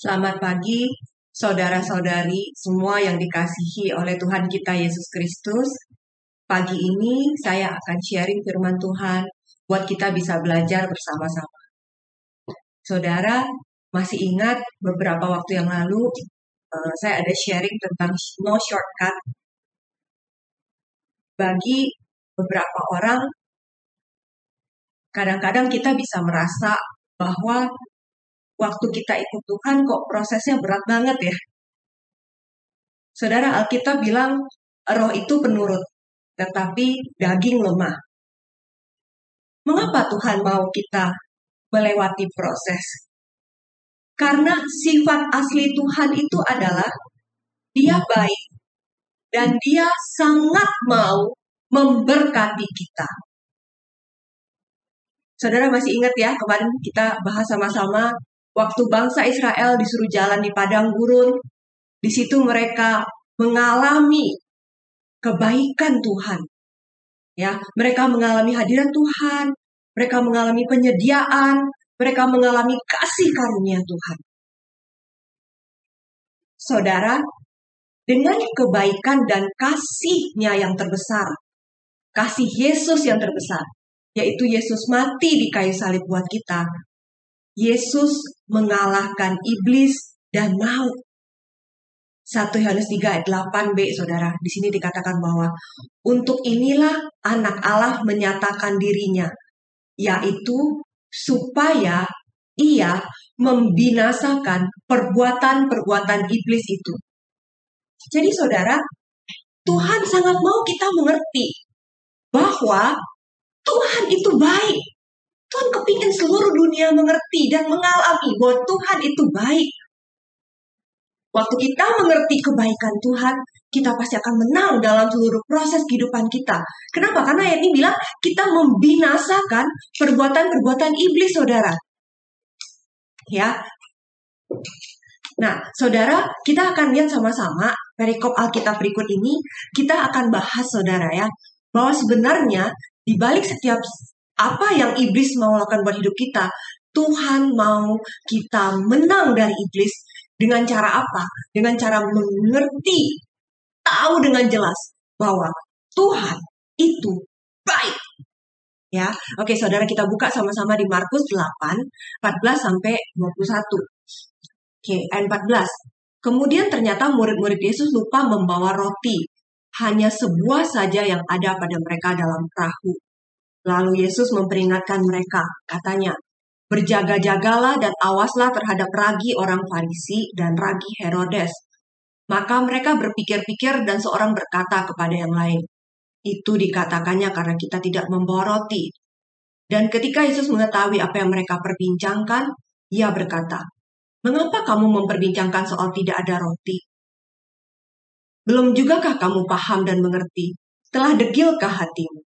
Selamat pagi, saudara-saudari semua yang dikasihi oleh Tuhan kita Yesus Kristus. Pagi ini saya akan sharing firman Tuhan buat kita bisa belajar bersama-sama. Saudara, masih ingat beberapa waktu yang lalu uh, saya ada sharing tentang no shortcut. Bagi beberapa orang, kadang-kadang kita bisa merasa bahwa waktu kita ikut Tuhan kok prosesnya berat banget ya. Saudara Alkitab bilang roh itu penurut, tetapi daging lemah. Mengapa Tuhan mau kita melewati proses? Karena sifat asli Tuhan itu adalah dia baik dan dia sangat mau memberkati kita. Saudara masih ingat ya kemarin kita bahas sama-sama Waktu bangsa Israel disuruh jalan di padang gurun, di situ mereka mengalami kebaikan Tuhan. Ya, mereka mengalami hadirat Tuhan, mereka mengalami penyediaan, mereka mengalami kasih karunia Tuhan. Saudara, dengan kebaikan dan kasihnya yang terbesar, kasih Yesus yang terbesar, yaitu Yesus mati di kayu salib buat kita, Yesus mengalahkan iblis dan maut. 1 Yohanes 3 ayat 8b Saudara, di sini dikatakan bahwa untuk inilah anak Allah menyatakan dirinya, yaitu supaya ia membinasakan perbuatan-perbuatan iblis itu. Jadi saudara, Tuhan sangat mau kita mengerti bahwa Tuhan itu baik. Tuhan kepingin seluruh dunia mengerti dan mengalami bahwa Tuhan itu baik. Waktu kita mengerti kebaikan Tuhan, kita pasti akan menang dalam seluruh proses kehidupan kita. Kenapa? Karena ayat ini bilang kita membinasakan perbuatan-perbuatan iblis, saudara. Ya. Nah, saudara, kita akan lihat sama-sama perikop Alkitab berikut ini. Kita akan bahas, saudara ya, bahwa sebenarnya di balik setiap apa yang iblis mau lakukan buat hidup kita, Tuhan mau kita menang dari iblis dengan cara apa? Dengan cara mengerti, tahu dengan jelas bahwa Tuhan itu baik. Ya, oke saudara kita buka sama-sama di Markus 8, 14 sampai 21. Oke, ayat 14. Kemudian ternyata murid-murid Yesus lupa membawa roti. Hanya sebuah saja yang ada pada mereka dalam perahu. Lalu Yesus memperingatkan mereka, katanya, Berjaga-jagalah dan awaslah terhadap ragi orang Farisi dan ragi Herodes. Maka mereka berpikir-pikir dan seorang berkata kepada yang lain, Itu dikatakannya karena kita tidak membawa roti. Dan ketika Yesus mengetahui apa yang mereka perbincangkan, ia berkata, Mengapa kamu memperbincangkan soal tidak ada roti? Belum jugakah kamu paham dan mengerti? Telah degilkah hatimu?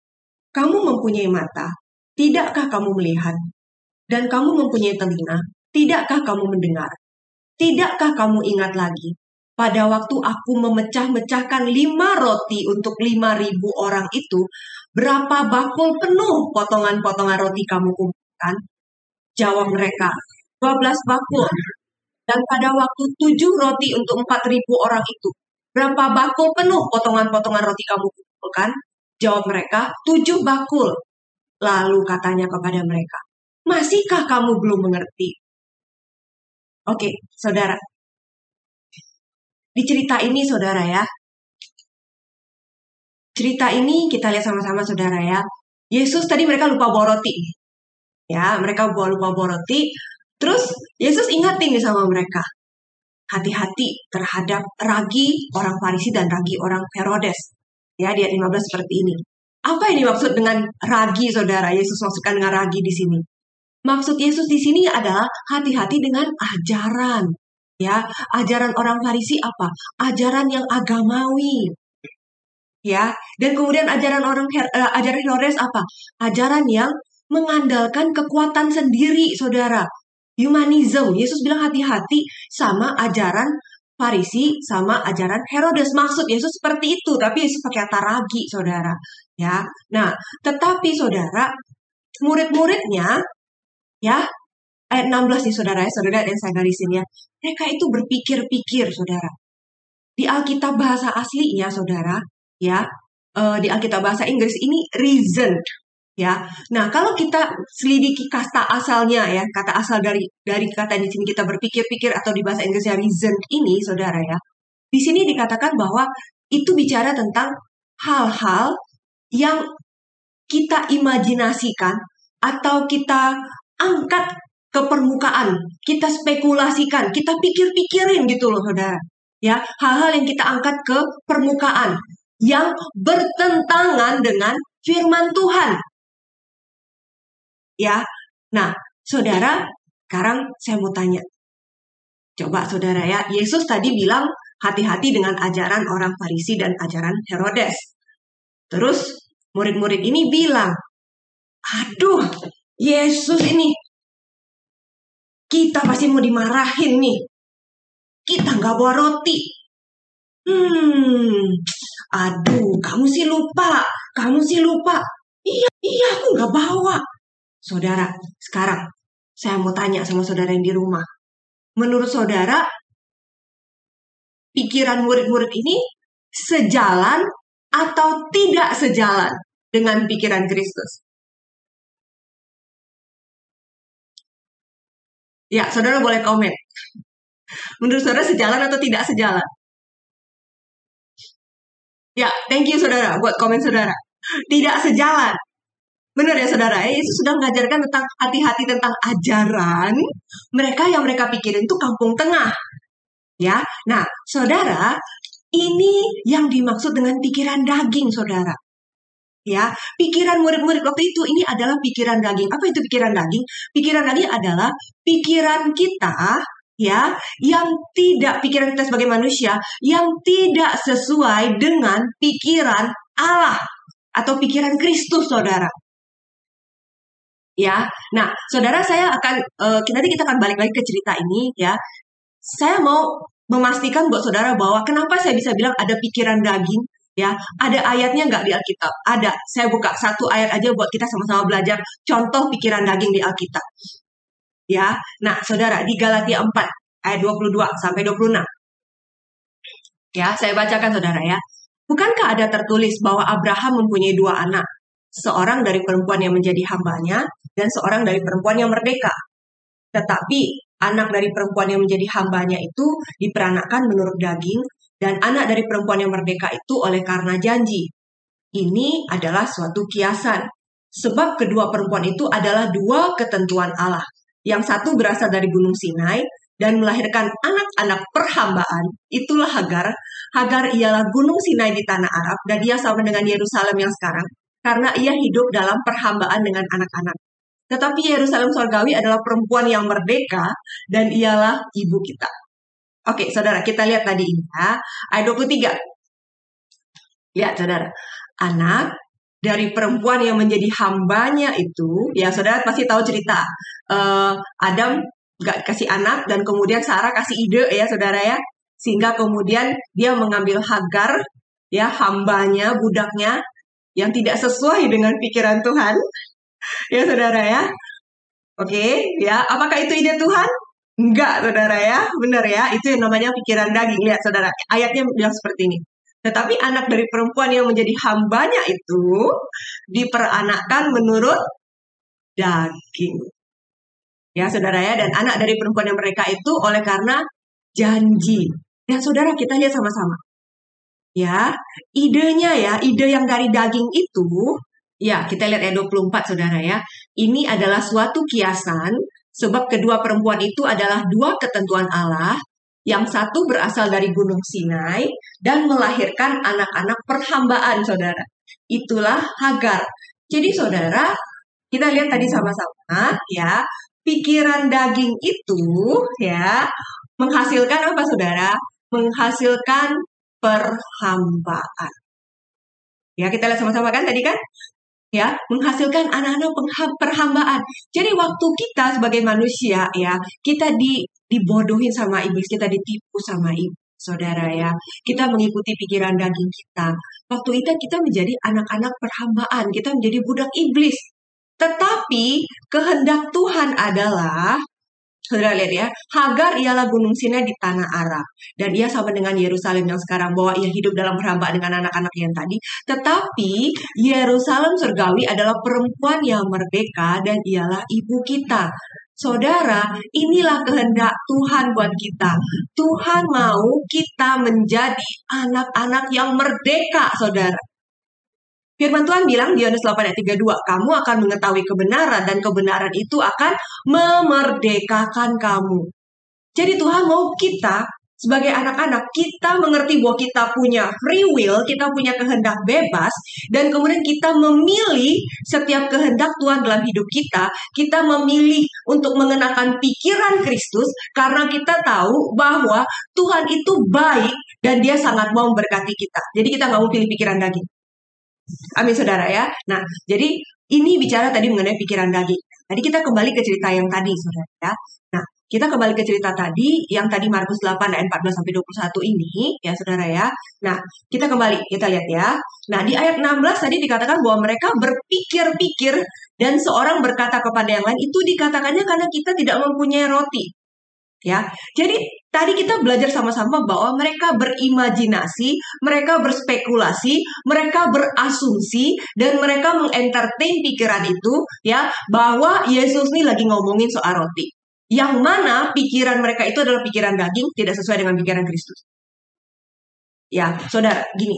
Kamu mempunyai mata, tidakkah kamu melihat? Dan kamu mempunyai telinga, tidakkah kamu mendengar? Tidakkah kamu ingat lagi? Pada waktu aku memecah-mecahkan lima roti untuk lima ribu orang itu, berapa bakul penuh potongan-potongan roti kamu kumpulkan? Jawab mereka, 12 bakul. Dan pada waktu tujuh roti untuk empat ribu orang itu, berapa bakul penuh potongan-potongan roti kamu kumpulkan? Jawab mereka, tujuh bakul. Lalu katanya kepada mereka, masihkah kamu belum mengerti? Oke, saudara. Di cerita ini, saudara ya. Cerita ini kita lihat sama-sama, saudara ya. Yesus tadi mereka lupa bawa roti. Ya, mereka lupa lupa bawa roti. Terus Yesus ingatin nih sama mereka. Hati-hati terhadap ragi orang Farisi dan ragi orang Herodes. Ya, di ayat 15 seperti ini. Apa yang dimaksud dengan ragi, saudara? Yesus maksudkan dengan ragi di sini. Maksud Yesus di sini adalah hati-hati dengan ajaran. Ya, ajaran orang Farisi apa? Ajaran yang agamawi. Ya, dan kemudian ajaran orang uh, ajaran Herodes apa? Ajaran yang mengandalkan kekuatan sendiri, saudara. Humanism. Yesus bilang hati-hati sama ajaran Farisi sama ajaran Herodes. Maksud Yesus seperti itu, tapi Yesus pakai kata ragi, saudara. Ya, nah, tetapi saudara, murid-muridnya, ya, ayat 16 nih saudara ya, saudara yang saya garisin ya. Mereka itu berpikir-pikir saudara. Di Alkitab bahasa aslinya saudara, ya, uh, di Alkitab bahasa Inggris ini reason ya. Nah, kalau kita selidiki kata asalnya ya, kata asal dari dari kata di sini kita berpikir-pikir atau di bahasa Inggrisnya reason ini saudara ya. Di sini dikatakan bahwa itu bicara tentang hal-hal yang kita imajinasikan atau kita angkat ke permukaan, kita spekulasikan, kita pikir-pikirin gitu loh saudara. Ya, hal-hal yang kita angkat ke permukaan yang bertentangan dengan firman Tuhan. Ya. Nah, Saudara, sekarang saya mau tanya. Coba Saudara ya, Yesus tadi bilang hati-hati dengan ajaran orang Farisi dan ajaran Herodes. Terus murid-murid ini bilang, aduh, Yesus ini kita pasti mau dimarahin nih. Kita nggak bawa roti. Hmm, aduh, kamu sih lupa, kamu sih lupa. Iya, iya, aku nggak bawa. Saudara, sekarang saya mau tanya sama saudara yang di rumah. Menurut saudara, pikiran murid-murid ini sejalan atau tidak sejalan dengan pikiran Kristus? Ya, saudara boleh komen. Menurut saudara sejalan atau tidak sejalan? Ya, thank you saudara buat komen saudara. Tidak sejalan. Benar ya saudara, Yesus sudah mengajarkan tentang hati-hati tentang ajaran mereka yang mereka pikirin itu kampung tengah. Ya, nah saudara, ini yang dimaksud dengan pikiran daging saudara. Ya pikiran murid-murid waktu itu ini adalah pikiran daging. Apa itu pikiran daging? Pikiran daging adalah pikiran kita ya yang tidak pikiran kita sebagai manusia yang tidak sesuai dengan pikiran Allah atau pikiran Kristus saudara ya. Nah saudara saya akan uh, nanti kita akan balik lagi ke cerita ini ya. Saya mau memastikan buat saudara bahwa kenapa saya bisa bilang ada pikiran daging ya. Ada ayatnya nggak di Alkitab? Ada. Saya buka satu ayat aja buat kita sama-sama belajar contoh pikiran daging di Alkitab. Ya. Nah saudara di Galatia 4 ayat 22 sampai 26 ya saya bacakan saudara ya. Bukankah ada tertulis bahwa Abraham mempunyai dua anak seorang dari perempuan yang menjadi hambanya dan seorang dari perempuan yang merdeka tetapi anak dari perempuan yang menjadi hambanya itu diperanakkan menurut daging dan anak dari perempuan yang merdeka itu oleh karena janji. Ini adalah suatu kiasan, sebab kedua perempuan itu adalah dua ketentuan Allah. Yang satu berasal dari Gunung Sinai dan melahirkan anak-anak perhambaan, itulah Hagar. Hagar ialah Gunung Sinai di tanah Arab dan dia sama dengan Yerusalem yang sekarang karena ia hidup dalam perhambaan dengan anak-anak. Tetapi Yerusalem Surgawi adalah perempuan yang merdeka dan ialah ibu kita. Oke, saudara, kita lihat tadi ini ya. Ayat 23. Lihat, saudara. Anak dari perempuan yang menjadi hambanya itu, ya saudara pasti tahu cerita. Uh, Adam gak kasih anak dan kemudian Sarah kasih ide ya saudara ya. Sehingga kemudian dia mengambil Hagar, ya hambanya, budaknya, yang tidak sesuai dengan pikiran Tuhan. ya saudara ya. Oke, ya apakah itu ide Tuhan? Enggak, saudara ya. Benar ya. Itu yang namanya pikiran daging. Lihat, saudara. Ayatnya bilang seperti ini. Tetapi anak dari perempuan yang menjadi hambanya itu diperanakkan menurut daging. Ya, saudara ya. Dan anak dari perempuan yang mereka itu oleh karena janji. Ya, saudara, kita lihat sama-sama. Ya, idenya ya, ide yang dari daging itu, ya, kita lihat ayat 24, saudara ya. Ini adalah suatu kiasan Sebab kedua perempuan itu adalah dua ketentuan Allah, yang satu berasal dari Gunung Sinai dan melahirkan anak-anak perhambaan, saudara. Itulah Hagar. Jadi, saudara, kita lihat tadi sama-sama, ya, pikiran daging itu, ya, menghasilkan apa, saudara? Menghasilkan perhambaan. Ya, kita lihat sama-sama kan tadi kan? ya menghasilkan anak-anak perhambaan. Jadi waktu kita sebagai manusia ya kita di dibodohin sama iblis, kita ditipu sama iblis, saudara ya. Kita mengikuti pikiran daging kita. Waktu itu kita menjadi anak-anak perhambaan, kita menjadi budak iblis. Tetapi kehendak Tuhan adalah Saudara lihat ya, Hagar ialah gunung Sinai di tanah Arab. Dan ia sama dengan Yerusalem yang sekarang bahwa ia hidup dalam perhambaan dengan anak-anak yang tadi. Tetapi Yerusalem surgawi adalah perempuan yang merdeka dan ialah ibu kita. Saudara, inilah kehendak Tuhan buat kita. Tuhan mau kita menjadi anak-anak yang merdeka, saudara. Firman Tuhan bilang di Yohanes 8 ayat 32, kamu akan mengetahui kebenaran dan kebenaran itu akan memerdekakan kamu. Jadi Tuhan mau kita sebagai anak-anak kita mengerti bahwa kita punya free will, kita punya kehendak bebas dan kemudian kita memilih setiap kehendak Tuhan dalam hidup kita, kita memilih untuk mengenakan pikiran Kristus karena kita tahu bahwa Tuhan itu baik dan dia sangat mau memberkati kita. Jadi kita nggak mau pilih pikiran daging. Amin saudara ya. Nah, jadi ini bicara tadi mengenai pikiran daging. Tadi kita kembali ke cerita yang tadi saudara ya. Nah, kita kembali ke cerita tadi yang tadi Markus 8 ayat 14 sampai 21 ini ya saudara ya. Nah, kita kembali kita lihat ya. Nah, di ayat 16 tadi dikatakan bahwa mereka berpikir-pikir dan seorang berkata kepada yang lain itu dikatakannya karena kita tidak mempunyai roti. Ya. Jadi tadi kita belajar sama-sama bahwa mereka berimajinasi, mereka berspekulasi, mereka berasumsi dan mereka mengentertain pikiran itu ya bahwa Yesus ini lagi ngomongin soal roti. Yang mana pikiran mereka itu adalah pikiran daging tidak sesuai dengan pikiran Kristus. Ya, saudara, gini.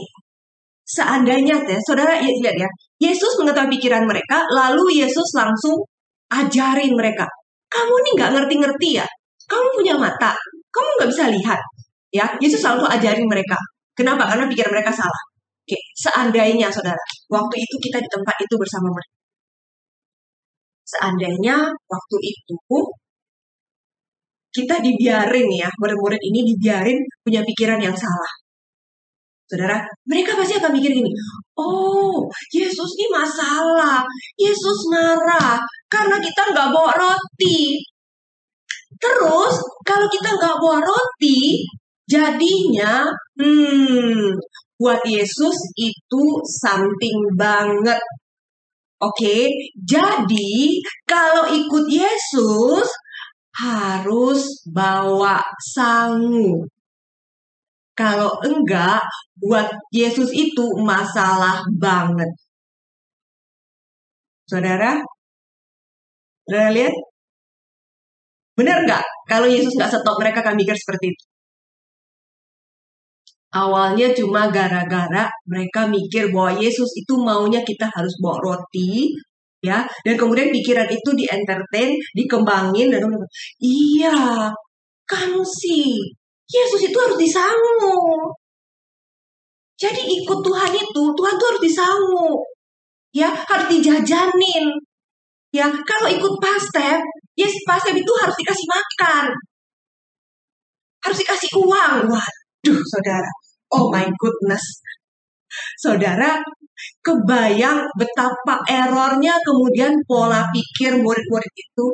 Seandainya teh, saudara lihat ya, Yesus mengetahui pikiran mereka, lalu Yesus langsung ajarin mereka. Kamu nih nggak ngerti-ngerti ya, kamu punya mata, kamu nggak bisa lihat. Ya, Yesus selalu ajarin mereka. Kenapa? Karena pikiran mereka salah. Oke, seandainya saudara, waktu itu kita di tempat itu bersama mereka. Seandainya waktu itu kita dibiarin ya, murid-murid ini dibiarin punya pikiran yang salah. Saudara, mereka pasti akan mikir gini, oh Yesus ini masalah, Yesus marah karena kita nggak bawa roti. Terus kalau kita nggak bawa roti, jadinya hmm, buat Yesus itu something banget. Oke, jadi kalau ikut Yesus harus bawa sangu. Kalau enggak, buat Yesus itu masalah banget. Saudara, saudara lihat Benar nggak? Kalau Yesus nggak stop mereka akan mikir seperti itu. Awalnya cuma gara-gara mereka mikir bahwa Yesus itu maunya kita harus bawa roti, ya, dan kemudian pikiran itu di entertain, dikembangin dan iya, kamu sih Yesus itu harus disangu. Jadi ikut Tuhan itu, Tuhan tuh harus disangu. Ya, harus dijajanin. Ya, kalau ikut pastor, Yes, pasien itu harus dikasih makan. Harus dikasih uang. Waduh, saudara. Oh my goodness. Saudara, kebayang betapa errornya kemudian pola pikir murid-murid itu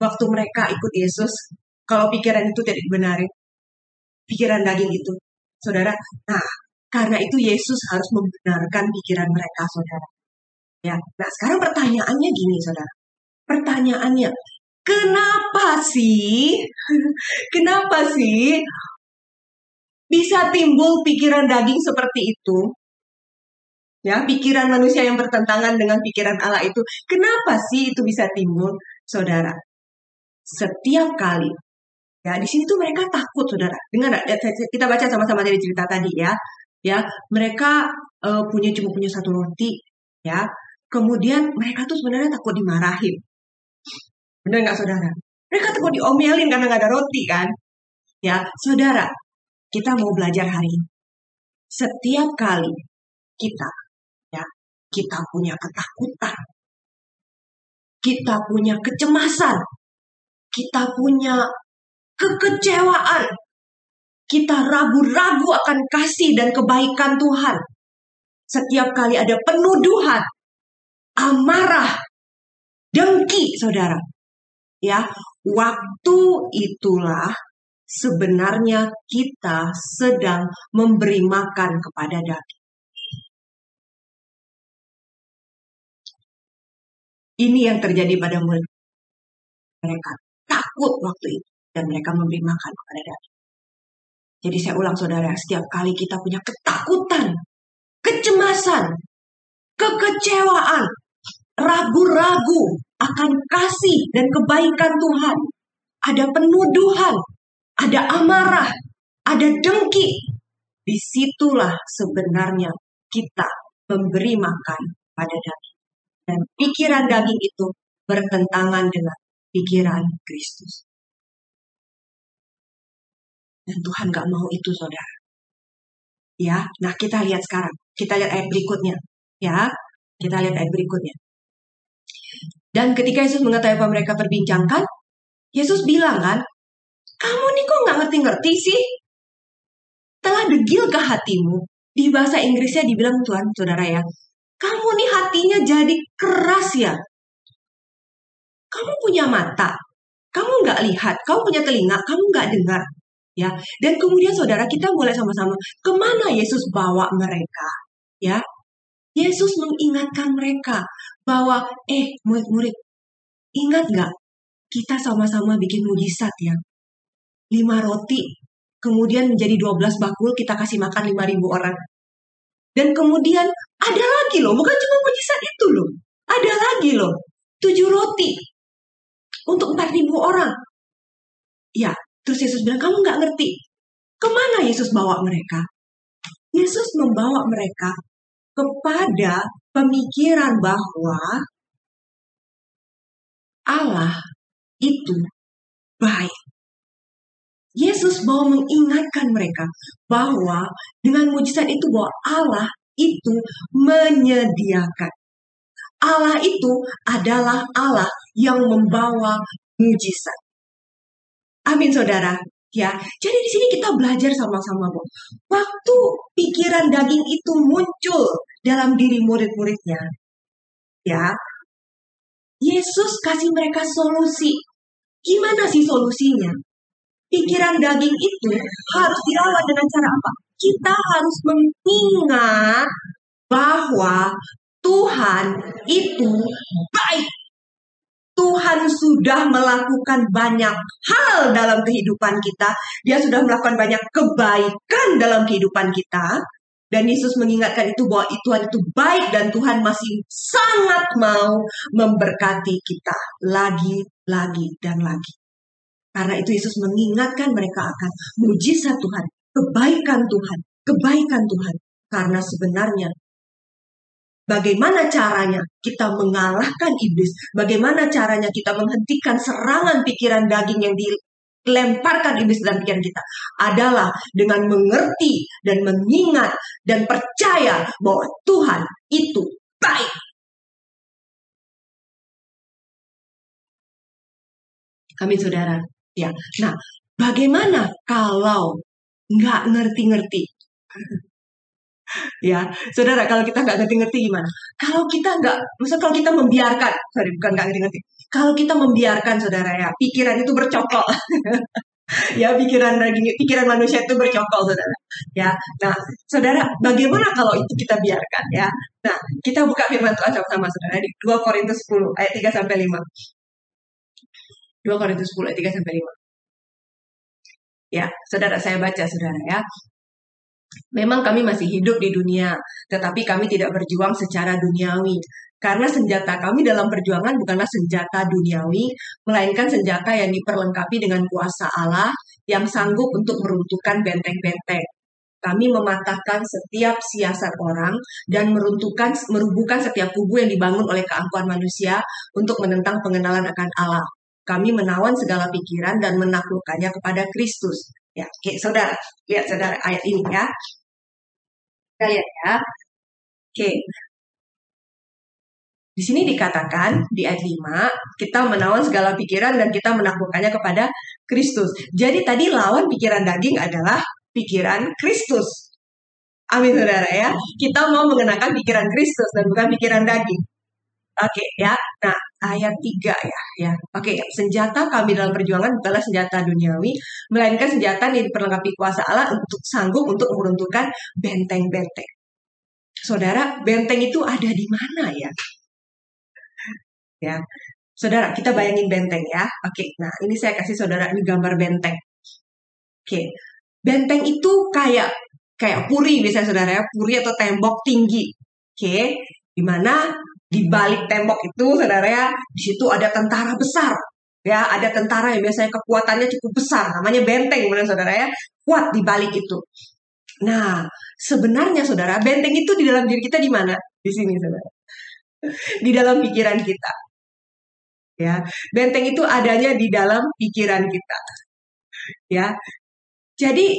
waktu mereka ikut Yesus. Kalau pikiran itu tidak dibenari. Pikiran daging itu. Saudara, nah karena itu Yesus harus membenarkan pikiran mereka, saudara. Ya, nah sekarang pertanyaannya gini, saudara. Pertanyaannya, Kenapa sih? Kenapa sih bisa timbul pikiran daging seperti itu? Ya, pikiran manusia yang bertentangan dengan pikiran Allah itu. Kenapa sih itu bisa timbul, Saudara? Setiap kali Ya, di sini tuh mereka takut, saudara. Dengar kita baca sama-sama dari cerita tadi ya. Ya, mereka uh, punya cuma punya satu roti, ya. Kemudian mereka tuh sebenarnya takut dimarahin. Benar nggak saudara? Mereka takut diomelin karena nggak ada roti kan? Ya, saudara, kita mau belajar hari ini. Setiap kali kita, ya, kita punya ketakutan, kita punya kecemasan, kita punya kekecewaan, kita ragu-ragu akan kasih dan kebaikan Tuhan. Setiap kali ada penuduhan, amarah, dengki, saudara, Ya, waktu itulah sebenarnya kita sedang memberi makan kepada daging. Ini yang terjadi pada. Mereka takut waktu itu. Dan mereka memberi makan kepada daging. Jadi saya ulang saudara, setiap kali kita punya ketakutan, kecemasan, kekecewaan, ragu-ragu akan kasih dan kebaikan Tuhan. Ada penuduhan, ada amarah, ada dengki. Di situlah sebenarnya kita memberi makan pada daging. Dan pikiran daging itu bertentangan dengan pikiran Kristus. Dan Tuhan gak mau itu, saudara. Ya, nah kita lihat sekarang. Kita lihat ayat berikutnya. Ya, kita lihat ayat berikutnya. Dan ketika Yesus mengetahui apa mereka perbincangkan, Yesus bilang kan, kamu nih kok nggak ngerti-ngerti sih? Telah degil ke hatimu. Di bahasa Inggrisnya dibilang Tuhan, saudara ya, kamu nih hatinya jadi keras ya. Kamu punya mata, kamu nggak lihat, kamu punya telinga, kamu nggak dengar ya. Dan kemudian saudara kita mulai sama-sama ke mana Yesus bawa mereka, ya. Yesus mengingatkan mereka bahwa, eh murid-murid, ingat nggak kita sama-sama bikin mujizat ya. Lima roti, kemudian menjadi dua belas bakul, kita kasih makan lima ribu orang. Dan kemudian ada lagi loh, bukan cuma mujizat itu loh. Ada lagi loh, tujuh roti untuk empat ribu orang. Ya, Terus Yesus bilang, kamu nggak ngerti. Ke mana Yesus bawa mereka? Yesus membawa mereka kepada pemikiran bahwa Allah itu baik. Yesus mau mengingatkan mereka bahwa dengan mujizat itu bahwa Allah itu menyediakan. Allah itu adalah Allah yang membawa mujizat. Amin saudara. Ya, jadi di sini kita belajar sama-sama, Bu. Waktu pikiran daging itu muncul dalam diri murid-muridnya, ya, Yesus kasih mereka solusi. Gimana sih solusinya? Pikiran daging itu harus dirawat dengan cara apa? Kita harus mengingat bahwa Tuhan itu baik Tuhan sudah melakukan banyak hal dalam kehidupan kita. Dia sudah melakukan banyak kebaikan dalam kehidupan kita. Dan Yesus mengingatkan itu bahwa Tuhan itu baik dan Tuhan masih sangat mau memberkati kita lagi, lagi, dan lagi. Karena itu Yesus mengingatkan mereka akan mujizat Tuhan, kebaikan Tuhan, kebaikan Tuhan. Karena sebenarnya Bagaimana caranya kita mengalahkan iblis? Bagaimana caranya kita menghentikan serangan pikiran daging yang dilemparkan iblis dalam pikiran kita? Adalah dengan mengerti dan mengingat dan percaya bahwa Tuhan itu baik. Kami saudara. Ya, nah bagaimana kalau nggak ngerti-ngerti? Ya saudara kalau kita nggak ngerti-ngerti gimana? Kalau kita nggak maksud kalau kita membiarkan sorry bukan nggak ngerti-ngerti. Kalau kita membiarkan saudara ya pikiran itu bercokol. Ya pikiran pikiran manusia itu bercokol saudara. Ya nah saudara bagaimana kalau itu kita biarkan ya? Nah kita buka firman Tuhan sama-sama saudara di 2 Korintus 10 ayat 3 sampai 5 2 Korintus 10 ayat 3 sampai 5 ya saudara saya baca saudara ya Memang kami masih hidup di dunia, tetapi kami tidak berjuang secara duniawi. Karena senjata kami dalam perjuangan bukanlah senjata duniawi, melainkan senjata yang diperlengkapi dengan kuasa Allah yang sanggup untuk meruntuhkan benteng-benteng. Kami mematahkan setiap siasat orang dan meruntuhkan merubuhkan setiap kubu yang dibangun oleh keangkuhan manusia untuk menentang pengenalan akan Allah. Kami menawan segala pikiran dan menaklukkannya kepada Kristus Ya, oke, saudara. Lihat saudara ayat ini ya. Kita lihat ya. Oke. Di sini dikatakan di ayat 5, kita menawan segala pikiran dan kita menaklukkannya kepada Kristus. Jadi tadi lawan pikiran daging adalah pikiran Kristus. Amin saudara ya. Kita mau mengenakan pikiran Kristus dan bukan pikiran daging. Oke ya. Nah, ayat 3 ya, ya. Oke, senjata kami dalam perjuangan bukanlah senjata duniawi, melainkan senjata yang diperlengkapi kuasa Allah untuk sanggup untuk meruntuhkan benteng-benteng. Saudara, benteng itu ada di mana ya? Ya. Saudara, kita bayangin benteng ya. Oke, nah ini saya kasih saudara ini gambar benteng. Oke, benteng itu kayak kayak puri biasanya saudara ya, puri atau tembok tinggi. Oke, di mana di balik tembok itu saudara ya, di situ ada tentara besar. Ya, ada tentara yang biasanya kekuatannya cukup besar, namanya benteng, benar saudara ya, kuat di balik itu. Nah, sebenarnya saudara, benteng itu di dalam diri kita di mana? Di sini saudara. Di dalam pikiran kita. Ya, benteng itu adanya di dalam pikiran kita. Ya. Jadi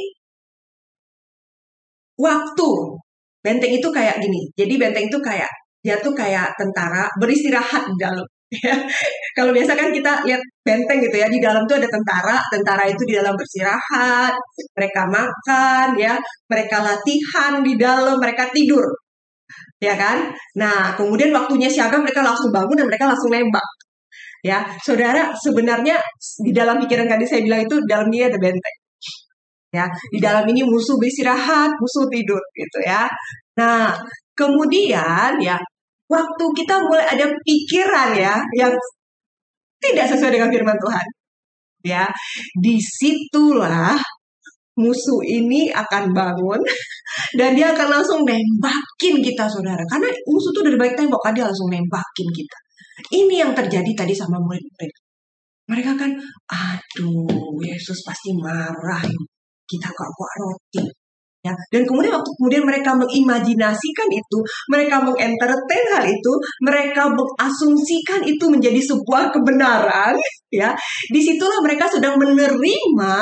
waktu benteng itu kayak gini. Jadi benteng itu kayak dia tuh kayak tentara beristirahat di dalam. Ya. Kalau biasa kan kita lihat benteng gitu ya, di dalam tuh ada tentara, tentara itu di dalam beristirahat, mereka makan ya, mereka latihan di dalam, mereka tidur. Ya kan? Nah, kemudian waktunya siaga mereka langsung bangun dan mereka langsung nembak. Ya, saudara, sebenarnya di dalam pikiran tadi saya bilang itu dalam dia ada benteng. Ya, di dalam ini musuh beristirahat, musuh tidur gitu ya. Nah, kemudian ya waktu kita mulai ada pikiran ya yang tidak sesuai dengan firman Tuhan. Ya, di situlah musuh ini akan bangun dan dia akan langsung nembakin kita saudara. Karena musuh itu dari baik tembok kan dia langsung nembakin kita. Ini yang terjadi tadi sama murid-murid. Mereka kan, aduh Yesus pasti marah. Kita gak buat roti. Ya. Dan kemudian waktu kemudian mereka mengimajinasikan itu, mereka mengentertain hal itu, mereka mengasumsikan itu menjadi sebuah kebenaran, ya. Di situlah mereka sedang menerima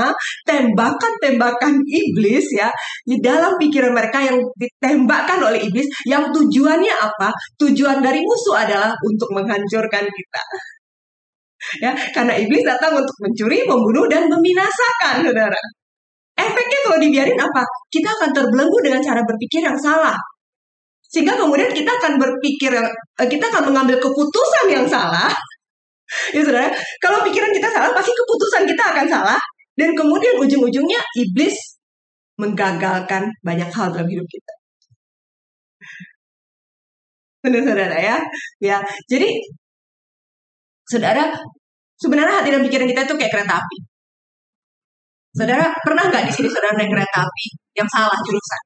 tembakan-tembakan iblis, ya, di dalam pikiran mereka yang ditembakkan oleh iblis, yang tujuannya apa? Tujuan dari musuh adalah untuk menghancurkan kita. Ya, karena iblis datang untuk mencuri, membunuh, dan membinasakan, saudara. Efeknya kalau dibiarin apa? Kita akan terbelenggu dengan cara berpikir yang salah. Sehingga kemudian kita akan berpikir, eh, kita akan mengambil keputusan yang salah. Ya saudara, kalau pikiran kita salah, pasti keputusan kita akan salah. Dan kemudian ujung-ujungnya iblis menggagalkan banyak hal dalam hidup kita. Benar saudara ya? Ya, jadi saudara, sebenarnya hati dan pikiran kita itu kayak kereta api. Saudara pernah nggak di sini saudara naik kereta api yang salah jurusan?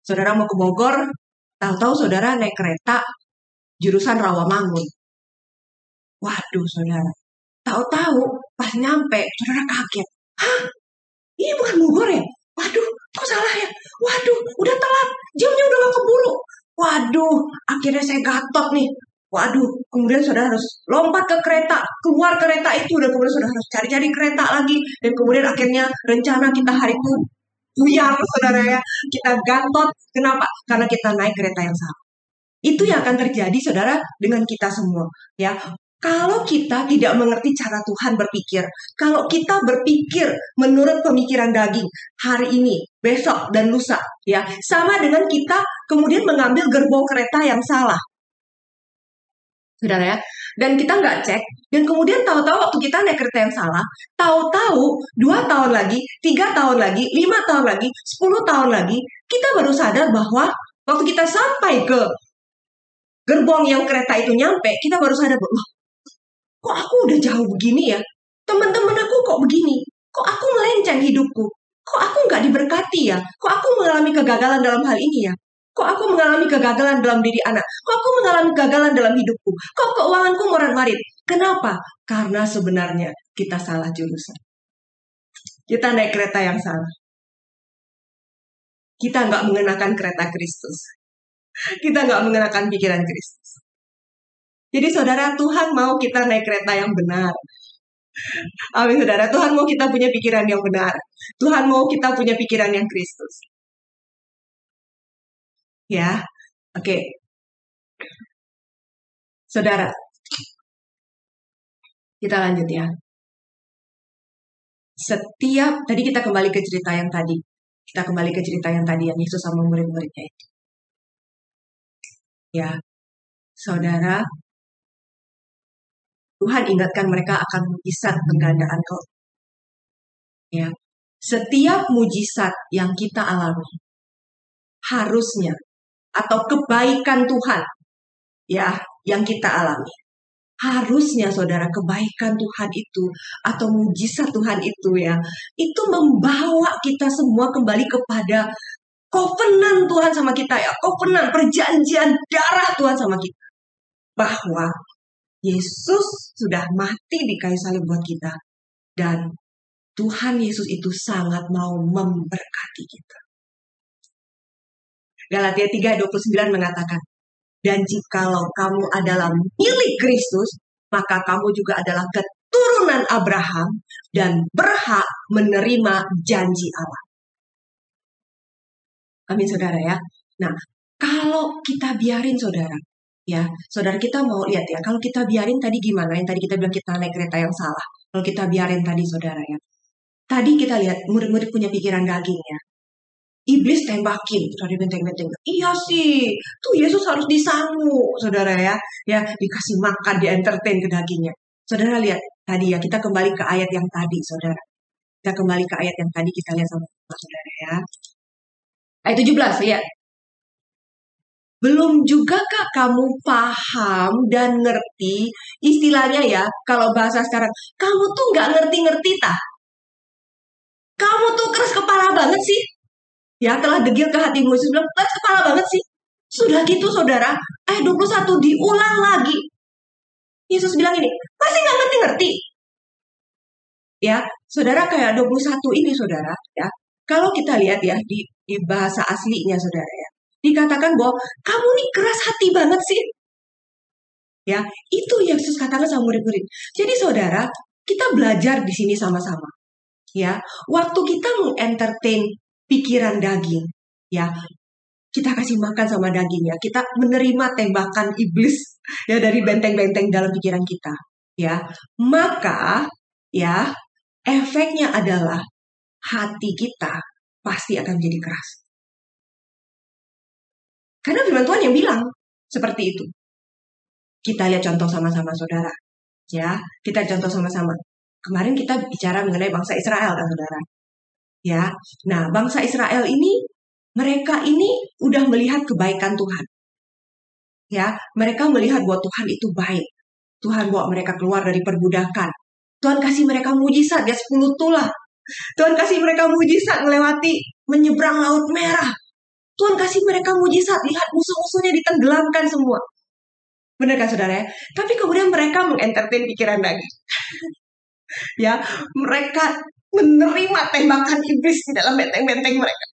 Saudara mau ke Bogor, tahu-tahu saudara naik kereta jurusan Rawamangun. Waduh, saudara. Tahu-tahu pas nyampe, saudara kaget. Hah? Ini bukan Bogor ya? Waduh, kok salah ya? Waduh, udah telat. Jamnya udah gak keburu. Waduh, akhirnya saya gatot nih. Waduh, kemudian saudara harus lompat ke kereta, keluar kereta itu, dan kemudian saudara harus cari-cari kereta lagi, dan kemudian akhirnya rencana kita hari itu buyar, saudara ya, kita gantot. Kenapa? Karena kita naik kereta yang salah. Itu yang akan terjadi, saudara, dengan kita semua. Ya, kalau kita tidak mengerti cara Tuhan berpikir, kalau kita berpikir menurut pemikiran daging hari ini, besok dan lusa, ya sama dengan kita kemudian mengambil gerbong kereta yang salah saudara ya. Dan kita nggak cek, dan kemudian tahu-tahu waktu kita naik kereta yang salah, tahu-tahu dua tahun lagi, tiga tahun lagi, lima tahun lagi, sepuluh tahun lagi, kita baru sadar bahwa waktu kita sampai ke gerbong yang kereta itu nyampe, kita baru sadar bahwa kok aku udah jauh begini ya? Teman-teman aku kok begini? Kok aku melenceng hidupku? Kok aku nggak diberkati ya? Kok aku mengalami kegagalan dalam hal ini ya? Kok aku mengalami kegagalan dalam diri anak? Kok aku mengalami kegagalan dalam hidupku? Kok keuanganku morat-marit? Kenapa? Karena sebenarnya kita salah jurusan. Kita naik kereta yang salah. Kita nggak mengenakan kereta Kristus. Kita nggak mengenakan pikiran Kristus. Jadi saudara, Tuhan mau kita naik kereta yang benar. Amin saudara, Tuhan mau kita punya pikiran yang benar. Tuhan mau kita punya pikiran yang Kristus ya. Oke. Saudara, kita lanjut ya. Setiap tadi kita kembali ke cerita yang tadi. Kita kembali ke cerita yang tadi yang Yesus sama murid-muridnya itu. Ya. Saudara, Tuhan ingatkan mereka akan mujizat penggandaan kau. Ya. Setiap mujizat yang kita alami harusnya atau kebaikan Tuhan ya yang kita alami harusnya saudara kebaikan Tuhan itu atau mujizat Tuhan itu ya itu membawa kita semua kembali kepada covenant Tuhan sama kita ya covenant perjanjian darah Tuhan sama kita bahwa Yesus sudah mati di kayu salib buat kita dan Tuhan Yesus itu sangat mau memberkati kita. Galatia 3:29 mengatakan, "Dan jikalau kamu adalah milik Kristus, maka kamu juga adalah keturunan Abraham dan berhak menerima janji Allah." Amin saudara ya. Nah, kalau kita biarin saudara, ya, saudara kita mau lihat ya, kalau kita biarin tadi gimana? Yang tadi kita bilang kita naik kereta yang salah. Kalau kita biarin tadi saudara ya. Tadi kita lihat murid-murid punya pikiran daging ya. Iblis tembakin dari benteng-benteng. Iya sih, tuh Yesus harus disangu, saudara ya. Ya, dikasih makan, di entertain ke dagingnya. Saudara lihat tadi ya, kita kembali ke ayat yang tadi, saudara. Kita kembali ke ayat yang tadi kita lihat sama saudara ya. Ayat 17, lihat. Belum juga kak kamu paham dan ngerti istilahnya ya, kalau bahasa sekarang, kamu tuh nggak ngerti-ngerti tah. Kamu tuh keras kepala banget sih. Ya, telah degil ke hatimu. Yesus bilang, keras kepala banget sih. Sudah gitu saudara, ayat 21 diulang lagi. Yesus bilang ini, masih nggak ngerti-ngerti. Ya, saudara kayak 21 ini saudara, ya. Kalau kita lihat ya di, di bahasa aslinya saudara ya, dikatakan bahwa kamu nih keras hati banget sih. Ya, itu Yesus katakan sama murid-murid. Jadi saudara, kita belajar di sini sama-sama. Ya, waktu kita mengentertain pikiran daging, ya, kita kasih makan sama dagingnya, kita menerima tembakan iblis ya dari benteng-benteng dalam pikiran kita, ya. Maka ya, efeknya adalah hati kita pasti akan jadi keras. Karena firman Tuhan yang bilang seperti itu. Kita lihat contoh sama-sama saudara. Ya, kita contoh sama-sama. Kemarin kita bicara mengenai bangsa Israel kan saudara. Ya, nah bangsa Israel ini mereka ini udah melihat kebaikan Tuhan. Ya, mereka melihat bahwa Tuhan itu baik. Tuhan bawa mereka keluar dari perbudakan. Tuhan kasih mereka mujizat ya 10 tulah. Tuhan kasih mereka mujizat melewati menyeberang laut merah. Tuhan kasih mereka mujizat lihat musuh-musuhnya ditenggelamkan semua. Benar kan saudara ya? Tapi kemudian mereka mengentertain pikiran lagi ya mereka menerima tembakan iblis di dalam benteng-benteng mereka.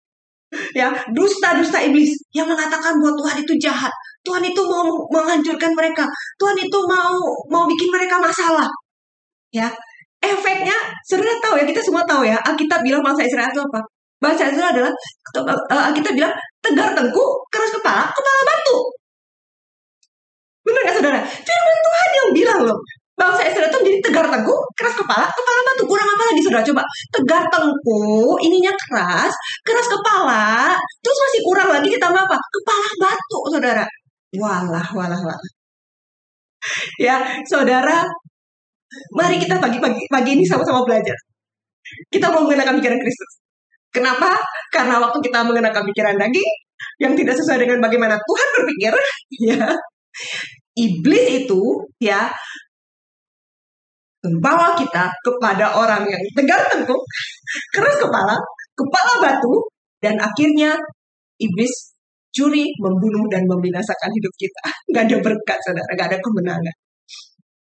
Ya dusta-dusta iblis yang mengatakan bahwa Tuhan itu jahat. Tuhan itu mau menghancurkan mereka. Tuhan itu mau mau bikin mereka masalah. Ya efeknya sudah tahu ya kita semua tahu ya Alkitab bilang bangsa Israel itu apa? Bangsa Israel adalah uh, Alkitab bilang tegar tengku keras kepala kepala batu. Benar nggak saudara? Firman Tuhan yang bilang loh bangsa Israel itu menjadi tegar teguh, keras kepala, kepala batu. Kurang apa lagi saudara? Coba tegar tengku, ininya keras, keras kepala, terus masih kurang lagi ditambah apa? Kepala batu, saudara. Walah, walah, walah. Ya, saudara, mari kita pagi-pagi pagi ini sama-sama belajar. Kita mau mengenakan pikiran Kristus. Kenapa? Karena waktu kita mengenakan pikiran daging yang tidak sesuai dengan bagaimana Tuhan berpikir, ya, iblis itu ya membawa kita kepada orang yang tegar tengkuk, keras kepala, kepala batu, dan akhirnya iblis curi, membunuh, dan membinasakan hidup kita. Gak ada berkat, saudara, gak ada kemenangan.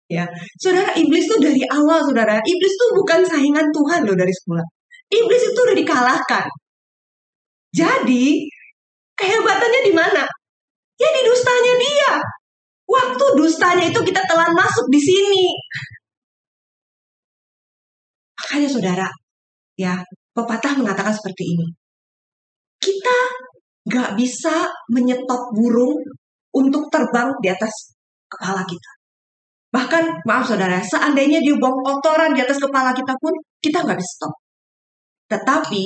Ya, saudara, iblis itu dari awal, saudara, iblis itu bukan saingan Tuhan loh dari semula. Iblis itu udah dikalahkan. Jadi, kehebatannya di mana? Ya di dustanya dia. Waktu dustanya itu kita telah masuk di sini. Makanya saudara, ya pepatah mengatakan seperti ini. Kita nggak bisa menyetop burung untuk terbang di atas kepala kita. Bahkan, maaf saudara, seandainya dia kotoran di atas kepala kita pun, kita nggak bisa stop. Tetapi,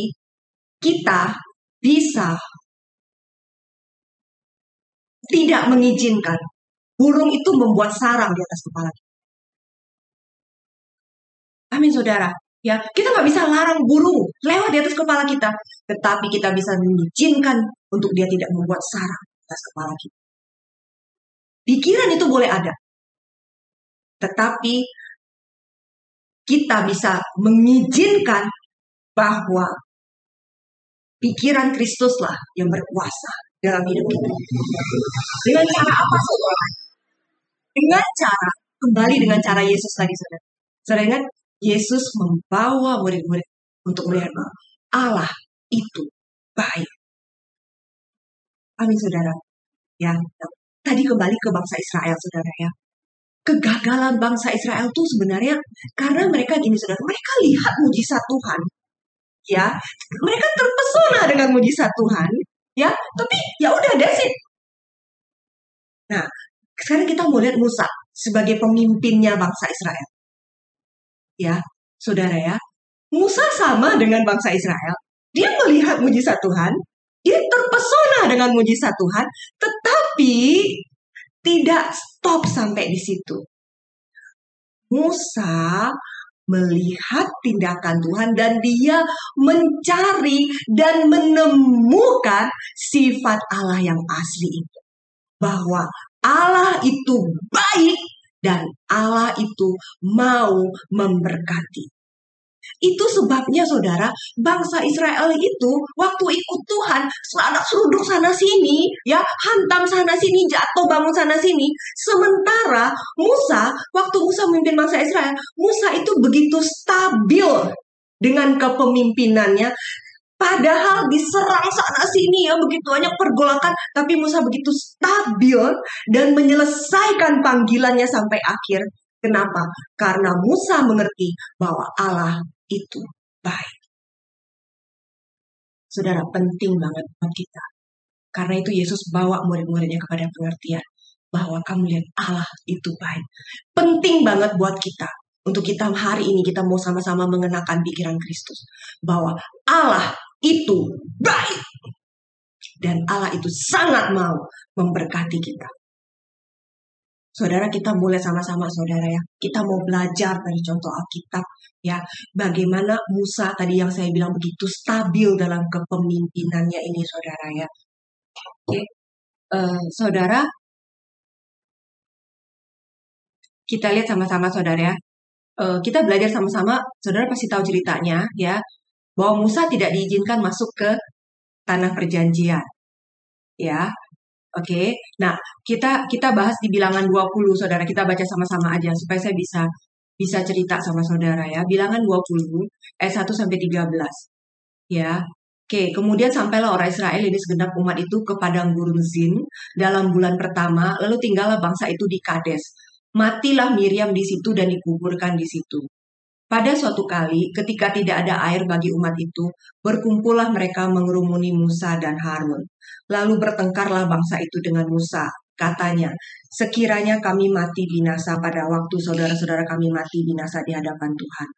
kita bisa tidak mengizinkan burung itu membuat sarang di atas kepala kita. Amin saudara. Ya, kita nggak bisa larang burung lewat di atas kepala kita, tetapi kita bisa mengizinkan untuk dia tidak membuat sarang di atas kepala kita. Pikiran itu boleh ada, Tetapi kita bisa mengizinkan bahwa pikiran Kristuslah yang berkuasa dalam hidup kita. Dengan cara apa saudara? Dengan cara kembali dengan cara Yesus tadi saudara. Saudara ingat Yesus membawa murid-murid untuk melihat bahwa Allah itu baik. Amin saudara. Ya, tadi kembali ke bangsa Israel saudara ya. Kegagalan bangsa Israel itu sebenarnya karena mereka gini saudara, mereka lihat mujizat Tuhan. Ya, mereka terpesona dengan mujizat Tuhan, ya, tapi ya udah that's it. Nah, sekarang kita mau lihat Musa sebagai pemimpinnya bangsa Israel. Ya, saudara ya, Musa sama dengan bangsa Israel. Dia melihat mujizat Tuhan, dia terpesona dengan mujizat Tuhan, tetapi tidak stop sampai di situ. Musa melihat tindakan Tuhan dan dia mencari dan menemukan sifat Allah yang asli itu. Bahwa Allah itu baik dan Allah itu mau memberkati. Itu sebabnya saudara, bangsa Israel itu waktu ikut Tuhan, selalu seruduk sana sini, ya, hantam sana sini, jatuh bangun sana sini. Sementara Musa, waktu Musa memimpin bangsa Israel, Musa itu begitu stabil dengan kepemimpinannya. Padahal diserang sana sini ya begitu banyak pergolakan, tapi Musa begitu stabil dan menyelesaikan panggilannya sampai akhir. Kenapa? Karena Musa mengerti bahwa Allah itu baik. Saudara, penting banget buat kita. Karena itu Yesus bawa murid-muridnya kepada pengertian bahwa kamu lihat Allah itu baik. Penting banget buat kita. Untuk kita hari ini kita mau sama-sama mengenakan pikiran Kristus. Bahwa Allah itu baik. Dan Allah itu sangat mau memberkati kita. Saudara kita mulai sama-sama saudara ya. Kita mau belajar dari contoh Alkitab ya. Bagaimana Musa tadi yang saya bilang begitu stabil dalam kepemimpinannya ini saudara ya. Oke. Uh, saudara kita lihat sama-sama saudara ya. Uh, kita belajar sama-sama, saudara pasti tahu ceritanya ya. Bahwa Musa tidak diizinkan masuk ke tanah perjanjian. Ya, Oke, nah kita kita bahas di bilangan 20 saudara, kita baca sama-sama aja supaya saya bisa bisa cerita sama saudara ya. Bilangan 20 ayat 1 sampai 13. Ya. Oke, kemudian sampailah orang Israel ini segenap umat itu ke padang gurun Zin dalam bulan pertama, lalu tinggallah bangsa itu di Kades. Matilah Miriam di situ dan dikuburkan di situ. Pada suatu kali, ketika tidak ada air bagi umat itu, berkumpullah mereka mengerumuni Musa dan Harun. Lalu bertengkarlah bangsa itu dengan Musa. Katanya, sekiranya kami mati binasa pada waktu saudara-saudara kami mati binasa di hadapan Tuhan.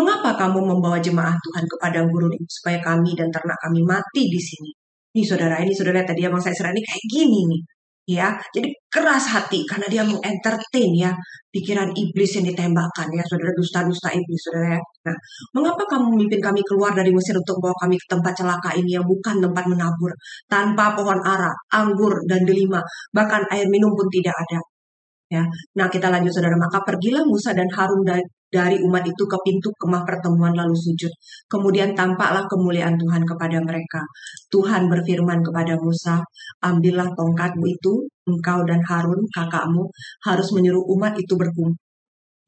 Mengapa kamu membawa jemaah Tuhan ke padang gurun itu supaya kami dan ternak kami mati di sini? Nih saudara, ini saudara tadi ya bangsa Israel ini kayak gini nih ya jadi keras hati karena dia mengentertain ya pikiran iblis yang ditembakkan ya saudara dusta-dusta iblis saudara ya. Nah mengapa kamu memimpin kami keluar dari Mesir untuk bawa kami ke tempat celaka ini yang bukan tempat menabur tanpa pohon ara anggur dan delima bahkan air minum pun tidak ada ya nah kita lanjut saudara maka pergilah Musa dan Harun dari umat itu ke pintu kemah pertemuan lalu sujud. Kemudian tampaklah kemuliaan Tuhan kepada mereka. Tuhan berfirman kepada Musa, ambillah tongkatmu itu, engkau dan Harun, kakakmu, harus menyuruh umat itu berkumpul.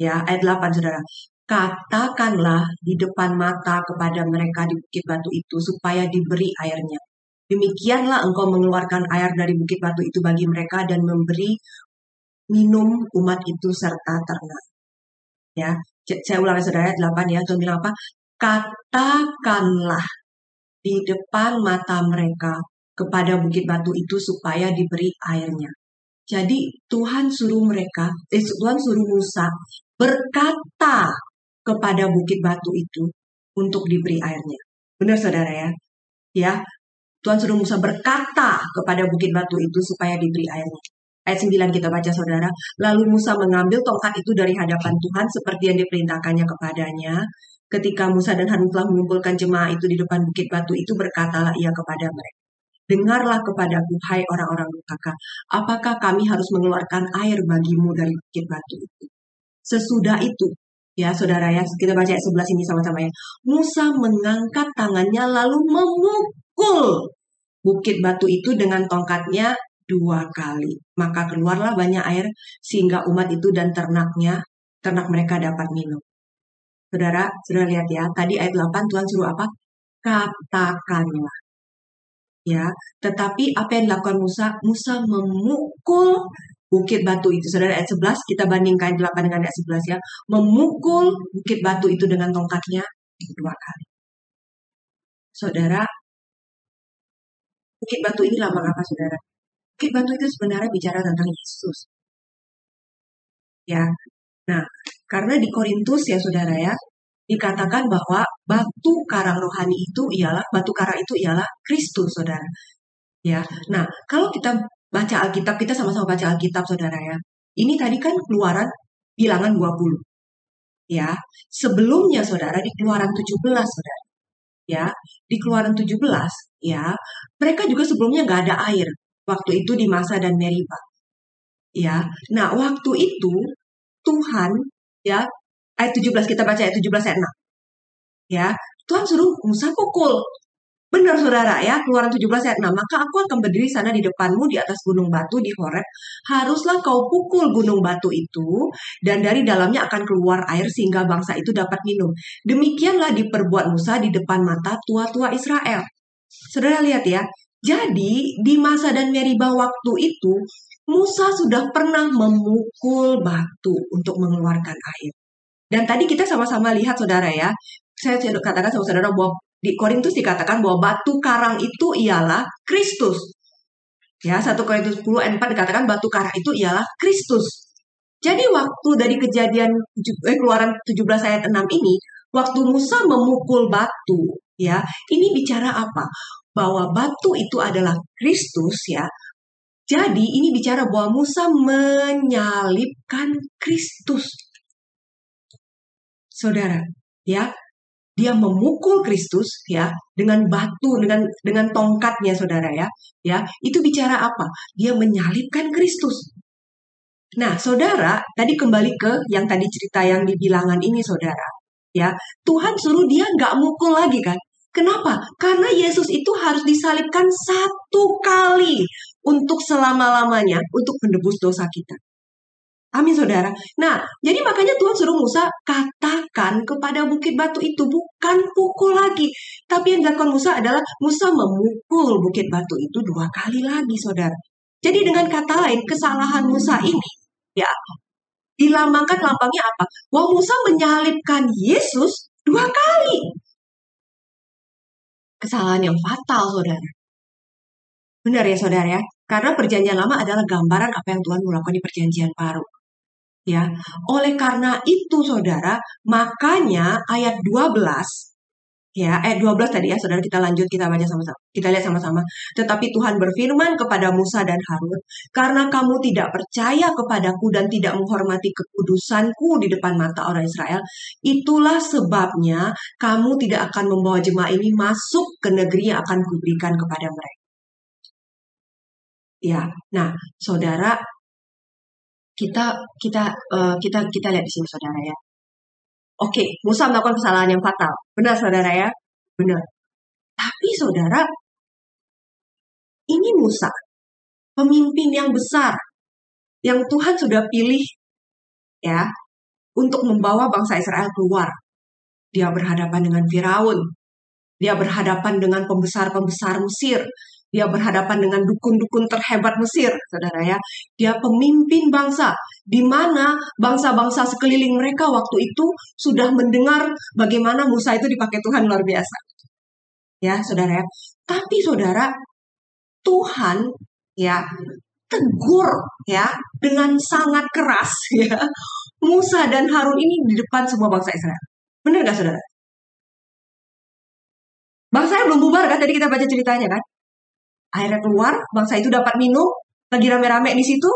Ya, ayat 8 saudara. Katakanlah di depan mata kepada mereka di bukit batu itu supaya diberi airnya. Demikianlah engkau mengeluarkan air dari bukit batu itu bagi mereka dan memberi minum umat itu serta ternak. Ya, saya ulangi saudara 8 ya, Tuhan bilang apa? Katakanlah di depan mata mereka kepada bukit batu itu supaya diberi airnya. Jadi Tuhan suruh mereka, eh, Tuhan suruh Musa berkata kepada bukit batu itu untuk diberi airnya. Benar saudara ya? Ya, Tuhan suruh Musa berkata kepada bukit batu itu supaya diberi airnya. Ayat 9 kita baca saudara. Lalu Musa mengambil tongkat itu dari hadapan Tuhan seperti yang diperintahkannya kepadanya. Ketika Musa dan Harun telah mengumpulkan jemaah itu di depan bukit batu itu berkatalah ia kepada mereka. Dengarlah kepadaku, hai orang-orang kakak, apakah kami harus mengeluarkan air bagimu dari bukit batu itu? Sesudah itu, ya saudara ya, kita baca ayat 11 ini sama-sama ya. Musa mengangkat tangannya lalu memukul bukit batu itu dengan tongkatnya dua kali. Maka keluarlah banyak air sehingga umat itu dan ternaknya, ternak mereka dapat minum. Saudara, sudah lihat ya, tadi ayat 8 Tuhan suruh apa? Katakanlah. Ya, tetapi apa yang dilakukan Musa? Musa memukul bukit batu itu. Saudara ayat 11 kita bandingkan 8 dengan ayat 11 ya. Memukul bukit batu itu dengan tongkatnya dua kali. Saudara, bukit batu ini lambang apa saudara? Batu itu sebenarnya bicara tentang Yesus. Ya, nah karena di Korintus ya saudara ya, dikatakan bahwa batu karang rohani itu ialah batu karang itu ialah Kristus saudara. Ya, nah kalau kita baca Alkitab kita sama-sama baca Alkitab saudara ya. Ini tadi kan keluaran bilangan 20. Ya, sebelumnya saudara di keluaran 17 saudara. Ya, di keluaran 17 ya, mereka juga sebelumnya nggak ada air waktu itu di masa dan Meriba. Ya, nah waktu itu Tuhan ya ayat 17 kita baca ayat 17 ayat 6. Ya, Tuhan suruh Musa pukul. Benar saudara ya, keluaran 17 ayat 6. Maka aku akan berdiri sana di depanmu di atas gunung batu di Horeb. Haruslah kau pukul gunung batu itu dan dari dalamnya akan keluar air sehingga bangsa itu dapat minum. Demikianlah diperbuat Musa di depan mata tua-tua Israel. Saudara lihat ya, jadi di masa dan Meriba waktu itu Musa sudah pernah memukul batu untuk mengeluarkan air. Dan tadi kita sama-sama lihat saudara ya, saya katakan sama saudara bahwa di Korintus dikatakan bahwa batu karang itu ialah Kristus. Ya, 1 Korintus 10 ayat 4 dikatakan batu karang itu ialah Kristus. Jadi waktu dari kejadian eh, keluaran 17 ayat 6 ini, waktu Musa memukul batu, ya, ini bicara apa? Bahwa batu itu adalah Kristus ya. Jadi ini bicara bahwa Musa menyalibkan Kristus. Saudara, ya, dia memukul Kristus ya dengan batu dengan dengan tongkatnya saudara ya. Ya itu bicara apa? Dia menyalibkan Kristus. Nah saudara tadi kembali ke yang tadi cerita yang di bilangan ini saudara. Ya Tuhan suruh dia nggak mukul lagi kan Kenapa? Karena Yesus itu harus disalibkan satu kali untuk selama-lamanya untuk menebus dosa kita. Amin saudara. Nah, jadi makanya Tuhan suruh Musa katakan kepada bukit batu itu bukan pukul lagi. Tapi yang dilakukan Musa adalah Musa memukul bukit batu itu dua kali lagi saudara. Jadi dengan kata lain kesalahan Musa ini ya dilambangkan lambangnya apa? Bahwa Musa menyalibkan Yesus dua kali. Kesalahan yang fatal saudara. Benar ya saudara ya? Karena perjanjian lama adalah gambaran apa yang Tuhan melakukan di perjanjian baru. Ya, oleh karena itu saudara, makanya ayat 12 ya, ayat 12 tadi ya Saudara kita lanjut kita baca sama-sama. Kita lihat sama-sama. Tetapi Tuhan berfirman kepada Musa dan Harun, "Karena kamu tidak percaya kepadaku dan tidak menghormati kekudusanku di depan mata orang Israel, itulah sebabnya kamu tidak akan membawa jemaah ini masuk ke negeri yang akan kuberikan kepada mereka." Ya, nah, saudara, kita kita uh, kita kita lihat di sini saudara ya. Oke, Musa melakukan kesalahan yang fatal. Benar saudara ya? Benar. Tapi saudara, ini Musa, pemimpin yang besar yang Tuhan sudah pilih ya untuk membawa bangsa Israel keluar. Dia berhadapan dengan Firaun. Dia berhadapan dengan pembesar-pembesar Mesir. Dia berhadapan dengan dukun-dukun terhebat Mesir, saudara ya. Dia pemimpin bangsa, di mana bangsa-bangsa sekeliling mereka waktu itu sudah mendengar bagaimana Musa itu dipakai Tuhan luar biasa. Ya, saudara ya. Tapi saudara, Tuhan ya tegur ya dengan sangat keras ya Musa dan Harun ini di depan semua bangsa Israel. Benar gak saudara? Bangsa belum bubar kan? Tadi kita baca ceritanya kan? Akhirnya keluar, bangsa itu dapat minum, lagi rame-rame di situ.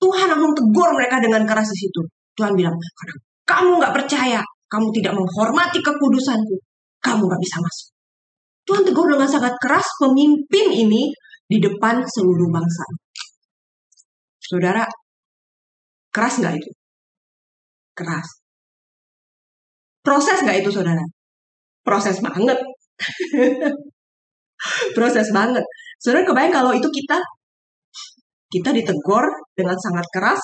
Tuhan langsung tegur mereka dengan keras di situ. Tuhan bilang, karena kamu nggak percaya, kamu tidak menghormati kekudusanku, kamu nggak bisa masuk. Tuhan tegur dengan sangat keras pemimpin ini di depan seluruh bangsa. Saudara, keras nggak itu? keras. Proses nggak itu saudara? Proses banget. Proses banget. Saudara kebayang kalau itu kita kita ditegur dengan sangat keras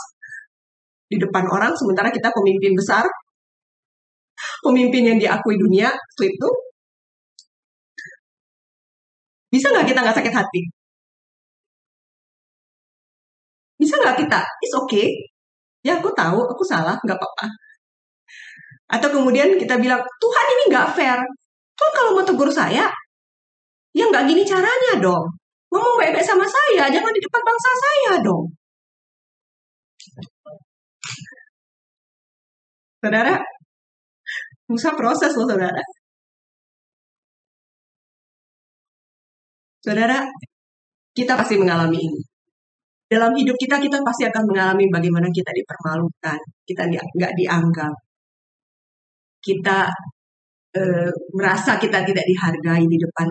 di depan orang sementara kita pemimpin besar pemimpin yang diakui dunia waktu itu. Bisa nggak kita nggak sakit hati? Bisa nggak kita? It's okay. Ya aku tahu aku salah nggak apa-apa. Atau kemudian kita bilang Tuhan ini nggak fair. Tuhan kalau mau tegur saya ya nggak gini caranya dong ngomong baik-baik sama saya jangan di depan bangsa saya dong saudara Musa proses loh saudara. Saudara, kita pasti mengalami ini. Dalam hidup kita, kita pasti akan mengalami bagaimana kita dipermalukan, kita nggak dianggap, kita e, merasa kita tidak dihargai di depan.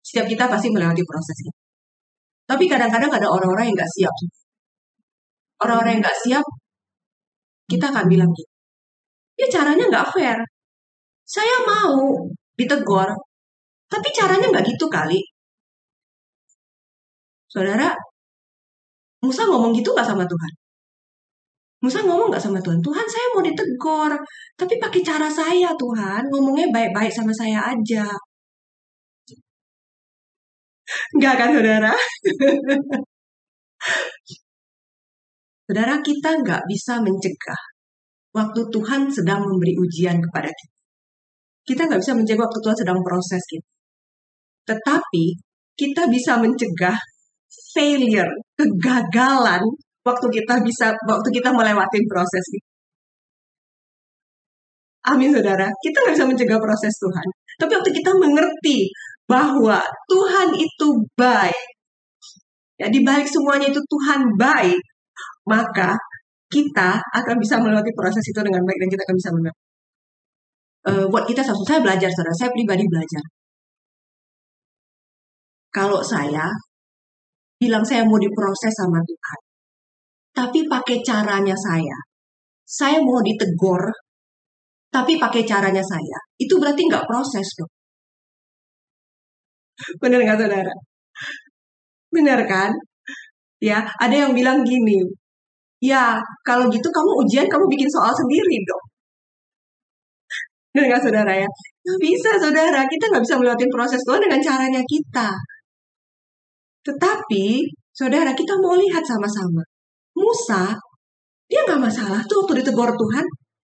Setiap kita pasti melewati proses itu. Tapi kadang-kadang ada orang-orang yang nggak siap. Orang-orang yang nggak siap, kita akan bilang gitu ya caranya nggak fair. Saya mau ditegur, tapi caranya nggak gitu kali. Saudara, Musa ngomong gitu nggak sama Tuhan? Musa ngomong nggak sama Tuhan? Tuhan saya mau ditegur, tapi pakai cara saya Tuhan, ngomongnya baik-baik sama saya aja. Enggak kan saudara? saudara kita nggak bisa mencegah waktu Tuhan sedang memberi ujian kepada kita. Kita nggak bisa mencegah waktu Tuhan sedang proses kita. Tetapi kita bisa mencegah failure, kegagalan waktu kita bisa waktu kita melewati proses itu. Amin saudara, kita nggak bisa mencegah proses Tuhan. Tapi waktu kita mengerti bahwa Tuhan itu baik, ya di balik semuanya itu Tuhan baik, maka kita akan bisa melewati proses itu dengan baik dan kita akan bisa menang. Uh, buat kita satu, saya belajar, saudara. Saya pribadi belajar. Kalau saya bilang saya mau diproses sama Tuhan, tapi pakai caranya saya, saya mau ditegur, tapi pakai caranya saya, itu berarti nggak proses dong. Benar nggak saudara? Benar kan? Ya, ada yang bilang gini, Ya, kalau gitu kamu ujian kamu bikin soal sendiri dong. Benar saudara ya? Nggak bisa saudara, kita nggak bisa melewati proses Tuhan dengan caranya kita. Tetapi, saudara, kita mau lihat sama-sama. Musa, dia nggak masalah tuh waktu ditegur Tuhan.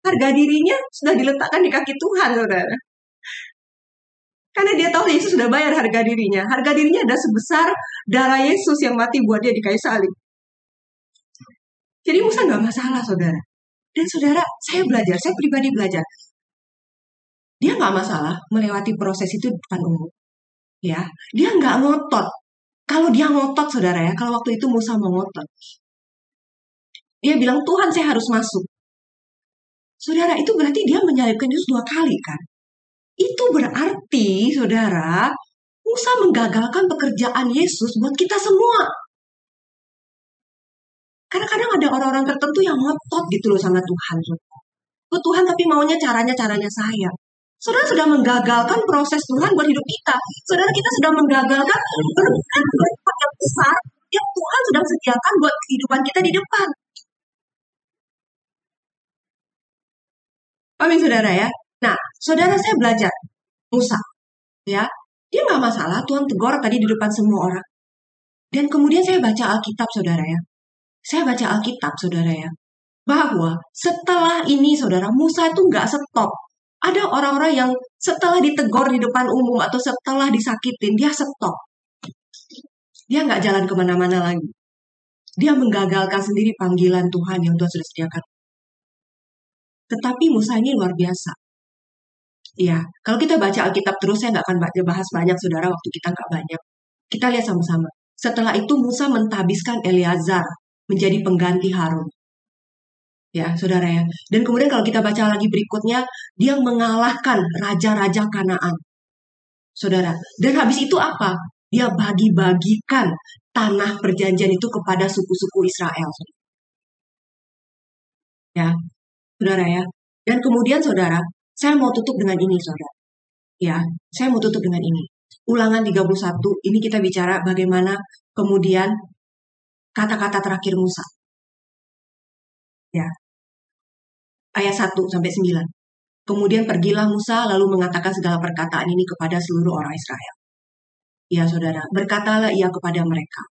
Harga dirinya sudah diletakkan di kaki Tuhan, saudara. Karena dia tahu Yesus sudah bayar harga dirinya. Harga dirinya ada sebesar darah Yesus yang mati buat dia di kayu salib. Jadi Musa nggak masalah, saudara. Dan saudara, saya belajar, saya pribadi belajar. Dia nggak masalah melewati proses itu depan umum. Ya, dia nggak ngotot. Kalau dia ngotot, saudara ya, kalau waktu itu Musa mau ngotot, dia bilang Tuhan saya harus masuk. Saudara, itu berarti dia menyalibkan Yesus dua kali kan? Itu berarti, saudara, Musa menggagalkan pekerjaan Yesus buat kita semua. Karena kadang ada orang-orang tertentu yang ngotot gitu loh sama Tuhan. Oh Tuhan tapi maunya caranya-caranya saya. Saudara sudah menggagalkan proses Tuhan buat hidup kita. Saudara kita sudah menggagalkan berkat berkat yang besar yang Tuhan sudah sediakan buat kehidupan kita di depan. Amin saudara ya. Nah, saudara saya belajar Musa, ya dia nggak masalah Tuhan tegur tadi di depan semua orang. Dan kemudian saya baca Alkitab saudara ya. Saya baca Alkitab, saudara ya, bahwa setelah ini, saudara, Musa itu nggak stop. Ada orang-orang yang setelah ditegur di depan umum atau setelah disakitin, dia stop. Dia nggak jalan ke mana-mana lagi. Dia menggagalkan sendiri panggilan Tuhan yang Tuhan sudah sediakan. Tetapi Musa ini luar biasa. Ya, kalau kita baca Alkitab terus, saya nggak akan bahas banyak, saudara, waktu kita nggak banyak. Kita lihat sama-sama. Setelah itu Musa mentabiskan Eleazar menjadi pengganti Harun. Ya, saudara ya. Dan kemudian kalau kita baca lagi berikutnya, dia mengalahkan raja-raja Kanaan. Saudara. Dan habis itu apa? Dia bagi-bagikan tanah perjanjian itu kepada suku-suku Israel. Ya, saudara ya. Dan kemudian saudara, saya mau tutup dengan ini saudara. Ya, saya mau tutup dengan ini. Ulangan 31, ini kita bicara bagaimana kemudian kata-kata terakhir Musa. Ya. Ayat 1 sampai 9. Kemudian pergilah Musa lalu mengatakan segala perkataan ini kepada seluruh orang Israel. Ya saudara, berkatalah ia kepada mereka.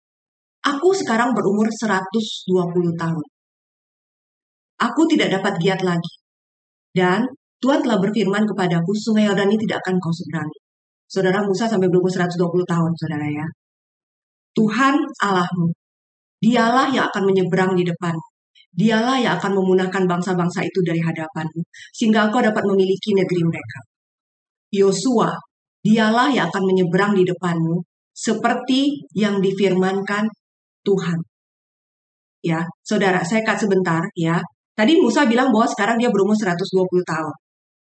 Aku sekarang berumur 120 tahun. Aku tidak dapat giat lagi. Dan Tuhan telah berfirman kepadaku, sungai Yordan ini tidak akan kau seberangi. Saudara Musa sampai berumur 120 tahun, saudara ya. Tuhan Allahmu, dialah yang akan menyeberang di depan. Dialah yang akan memunahkan bangsa-bangsa itu dari hadapanmu, sehingga engkau dapat memiliki negeri mereka. Yosua, dialah yang akan menyeberang di depanmu, seperti yang difirmankan Tuhan. Ya, saudara, saya kat sebentar ya. Tadi Musa bilang bahwa sekarang dia berumur 120 tahun.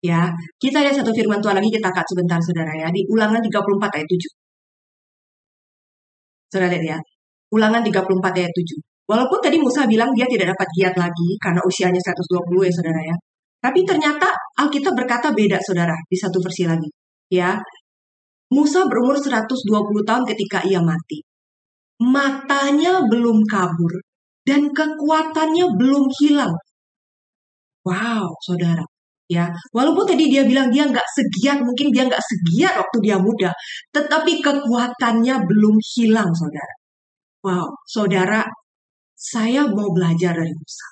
Ya, kita lihat satu firman Tuhan lagi kita kat sebentar saudara ya di Ulangan 34 ayat 7. Saudara lihat ya. Ulangan 34 ayat 7. Walaupun tadi Musa bilang dia tidak dapat giat lagi karena usianya 120 ya saudara ya. Tapi ternyata Alkitab berkata beda saudara di satu versi lagi. Ya, Musa berumur 120 tahun ketika ia mati. Matanya belum kabur dan kekuatannya belum hilang Wow, saudara. Ya, walaupun tadi dia bilang dia nggak segiat, mungkin dia nggak segiat waktu dia muda, tetapi kekuatannya belum hilang, saudara. Wow, saudara, saya mau belajar dari Musa.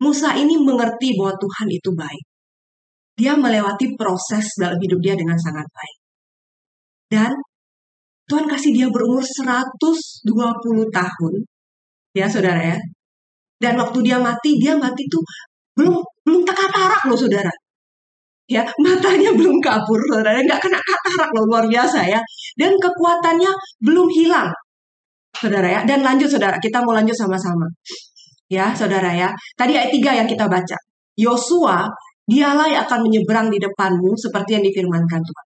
Musa ini mengerti bahwa Tuhan itu baik. Dia melewati proses dalam hidup dia dengan sangat baik. Dan Tuhan kasih dia berumur 120 tahun. Ya, saudara ya. Dan waktu dia mati, dia mati tuh belum belum katarak loh saudara. Ya, matanya belum kabur saudara, nggak kena katarak loh luar biasa ya. Dan kekuatannya belum hilang, saudara ya. Dan lanjut saudara, kita mau lanjut sama-sama. Ya, saudara ya. Tadi ayat 3 yang kita baca. Yosua, dialah yang akan menyeberang di depanmu seperti yang difirmankan Tuhan.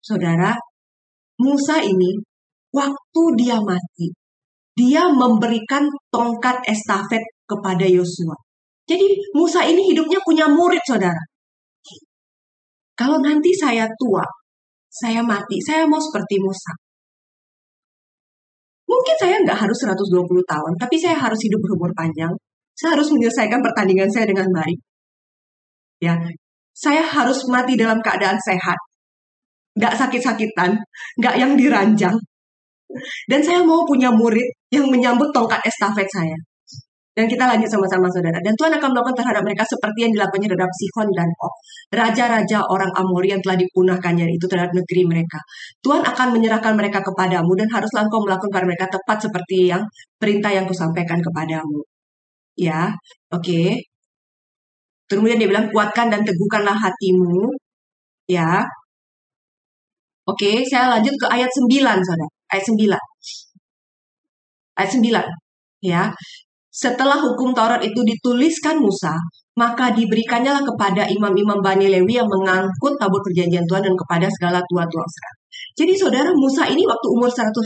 Saudara, Musa ini waktu dia mati, dia memberikan tongkat estafet kepada Yosua. Jadi Musa ini hidupnya punya murid saudara. Kalau nanti saya tua, saya mati, saya mau seperti Musa. Mungkin saya nggak harus 120 tahun, tapi saya harus hidup berumur panjang. Saya harus menyelesaikan pertandingan saya dengan baik. Ya, saya harus mati dalam keadaan sehat, nggak sakit-sakitan, nggak yang diranjang. Dan saya mau punya murid yang menyambut tongkat estafet saya. Dan kita lanjut sama-sama saudara. Dan Tuhan akan melakukan terhadap mereka seperti yang dilakukannya terhadap Sihon dan Og. Raja-raja orang Amori yang telah dipunahkannya itu terhadap negeri mereka. Tuhan akan menyerahkan mereka kepadamu dan haruslah engkau melakukan kepada mereka tepat seperti yang perintah yang kusampaikan kepadamu. Ya, oke. Okay. Kemudian dia bilang, kuatkan dan teguhkanlah hatimu. Ya. Oke, okay, saya lanjut ke ayat 9, saudara. Ayat 9. Ayat 9. Ya, setelah hukum Taurat itu dituliskan Musa, maka diberikannya kepada imam-imam Bani Lewi yang mengangkut tabur perjanjian Tuhan dan kepada segala tua-tua Israel. Jadi saudara Musa ini waktu umur 120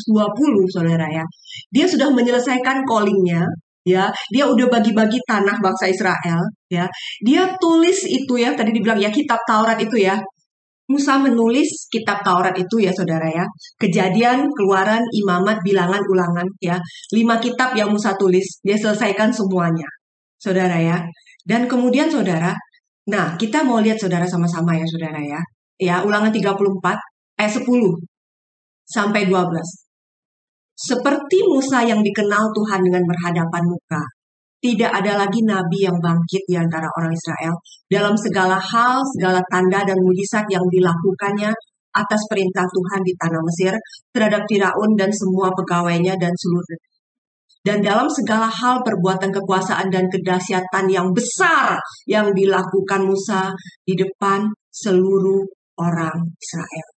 saudara ya, dia sudah menyelesaikan callingnya, ya, dia udah bagi-bagi tanah bangsa Israel, ya, dia tulis itu ya, tadi dibilang ya kitab Taurat itu ya, Musa menulis kitab Taurat itu ya saudara ya. Kejadian, keluaran, imamat, bilangan, ulangan ya. Lima kitab yang Musa tulis, dia selesaikan semuanya. Saudara ya. Dan kemudian saudara, nah kita mau lihat saudara sama-sama ya saudara ya. Ya, ulangan 34 ayat 10 sampai 12. Seperti Musa yang dikenal Tuhan dengan berhadapan muka, tidak ada lagi nabi yang bangkit di antara orang Israel dalam segala hal, segala tanda dan mujizat yang dilakukannya atas perintah Tuhan di tanah Mesir terhadap Firaun dan semua pegawainya dan seluruh dan dalam segala hal perbuatan kekuasaan dan kedahsyatan yang besar yang dilakukan Musa di depan seluruh orang Israel.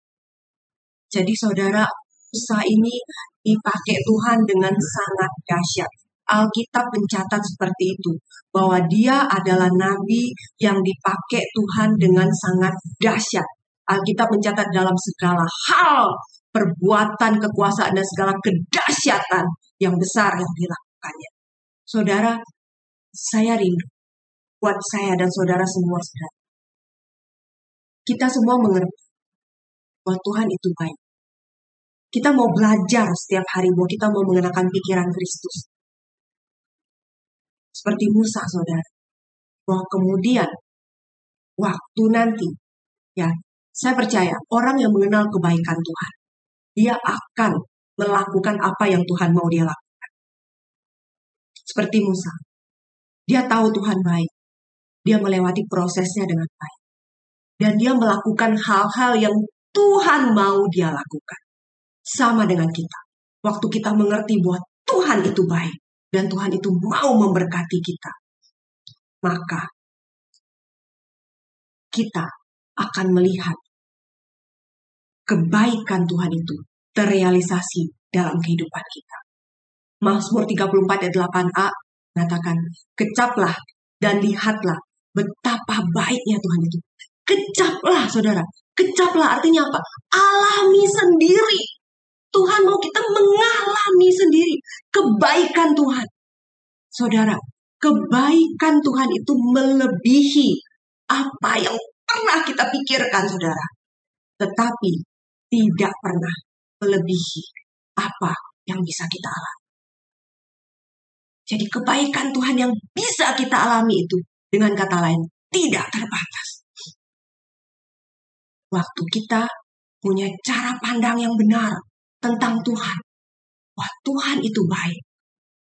Jadi saudara, Musa ini dipakai Tuhan dengan sangat dahsyat. Alkitab mencatat seperti itu, bahwa dia adalah nabi yang dipakai Tuhan dengan sangat dahsyat. Alkitab mencatat dalam segala hal perbuatan kekuasaan dan segala kedahsyatan yang besar yang dilakukannya. Saudara, saya rindu buat saya dan saudara semua saudara. Kita semua mengerti bahwa Tuhan itu baik. Kita mau belajar setiap hari bahwa kita mau mengenakan pikiran Kristus. Seperti Musa, saudara. Bahwa kemudian, waktu nanti, ya, saya percaya orang yang mengenal kebaikan Tuhan, dia akan melakukan apa yang Tuhan mau dia lakukan. Seperti Musa. Dia tahu Tuhan baik. Dia melewati prosesnya dengan baik. Dan dia melakukan hal-hal yang Tuhan mau dia lakukan. Sama dengan kita. Waktu kita mengerti bahwa Tuhan itu baik. Dan Tuhan itu mau memberkati kita. Maka kita akan melihat kebaikan Tuhan itu terrealisasi dalam kehidupan kita. Mazmur 34 ayat 8a mengatakan, kecaplah dan lihatlah betapa baiknya Tuhan itu. Kecaplah saudara, kecaplah artinya apa? Alami sendiri. Tuhan mau kita mengalami sendiri kebaikan Tuhan. Saudara, kebaikan Tuhan itu melebihi apa yang pernah kita pikirkan, saudara. Tetapi tidak pernah melebihi apa yang bisa kita alami. Jadi kebaikan Tuhan yang bisa kita alami itu dengan kata lain tidak terbatas. Waktu kita punya cara pandang yang benar tentang Tuhan. Wah Tuhan itu baik.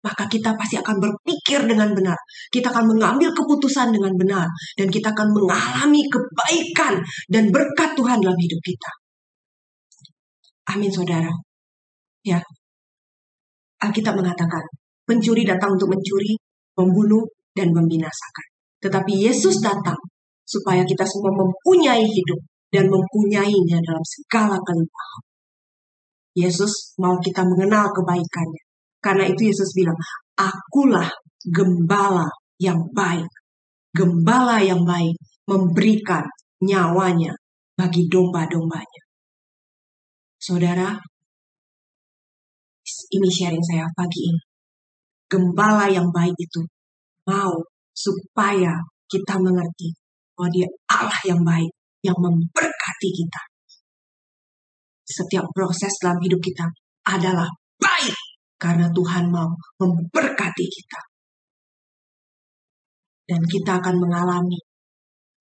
Maka kita pasti akan berpikir dengan benar. Kita akan mengambil keputusan dengan benar. Dan kita akan mengalami kebaikan dan berkat Tuhan dalam hidup kita. Amin saudara. Ya. Alkitab mengatakan, Pencuri datang untuk mencuri, membunuh, dan membinasakan. Tetapi Yesus datang supaya kita semua mempunyai hidup dan mempunyainya dalam segala kelimpahan. Yesus mau kita mengenal kebaikannya. Karena itu Yesus bilang, Akulah gembala yang baik. Gembala yang baik memberikan nyawanya bagi domba-dombanya. Saudara, ini sharing saya pagi ini gembala yang baik itu mau supaya kita mengerti bahwa dia Allah yang baik yang memberkati kita. Setiap proses dalam hidup kita adalah baik karena Tuhan mau memberkati kita. Dan kita akan mengalami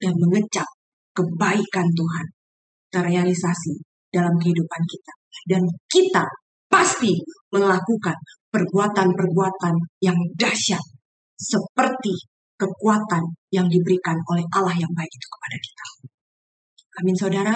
dan mengecap kebaikan Tuhan terrealisasi dalam kehidupan kita. Dan kita pasti melakukan perbuatan-perbuatan yang dahsyat seperti kekuatan yang diberikan oleh Allah yang baik itu kepada kita. Amin saudara,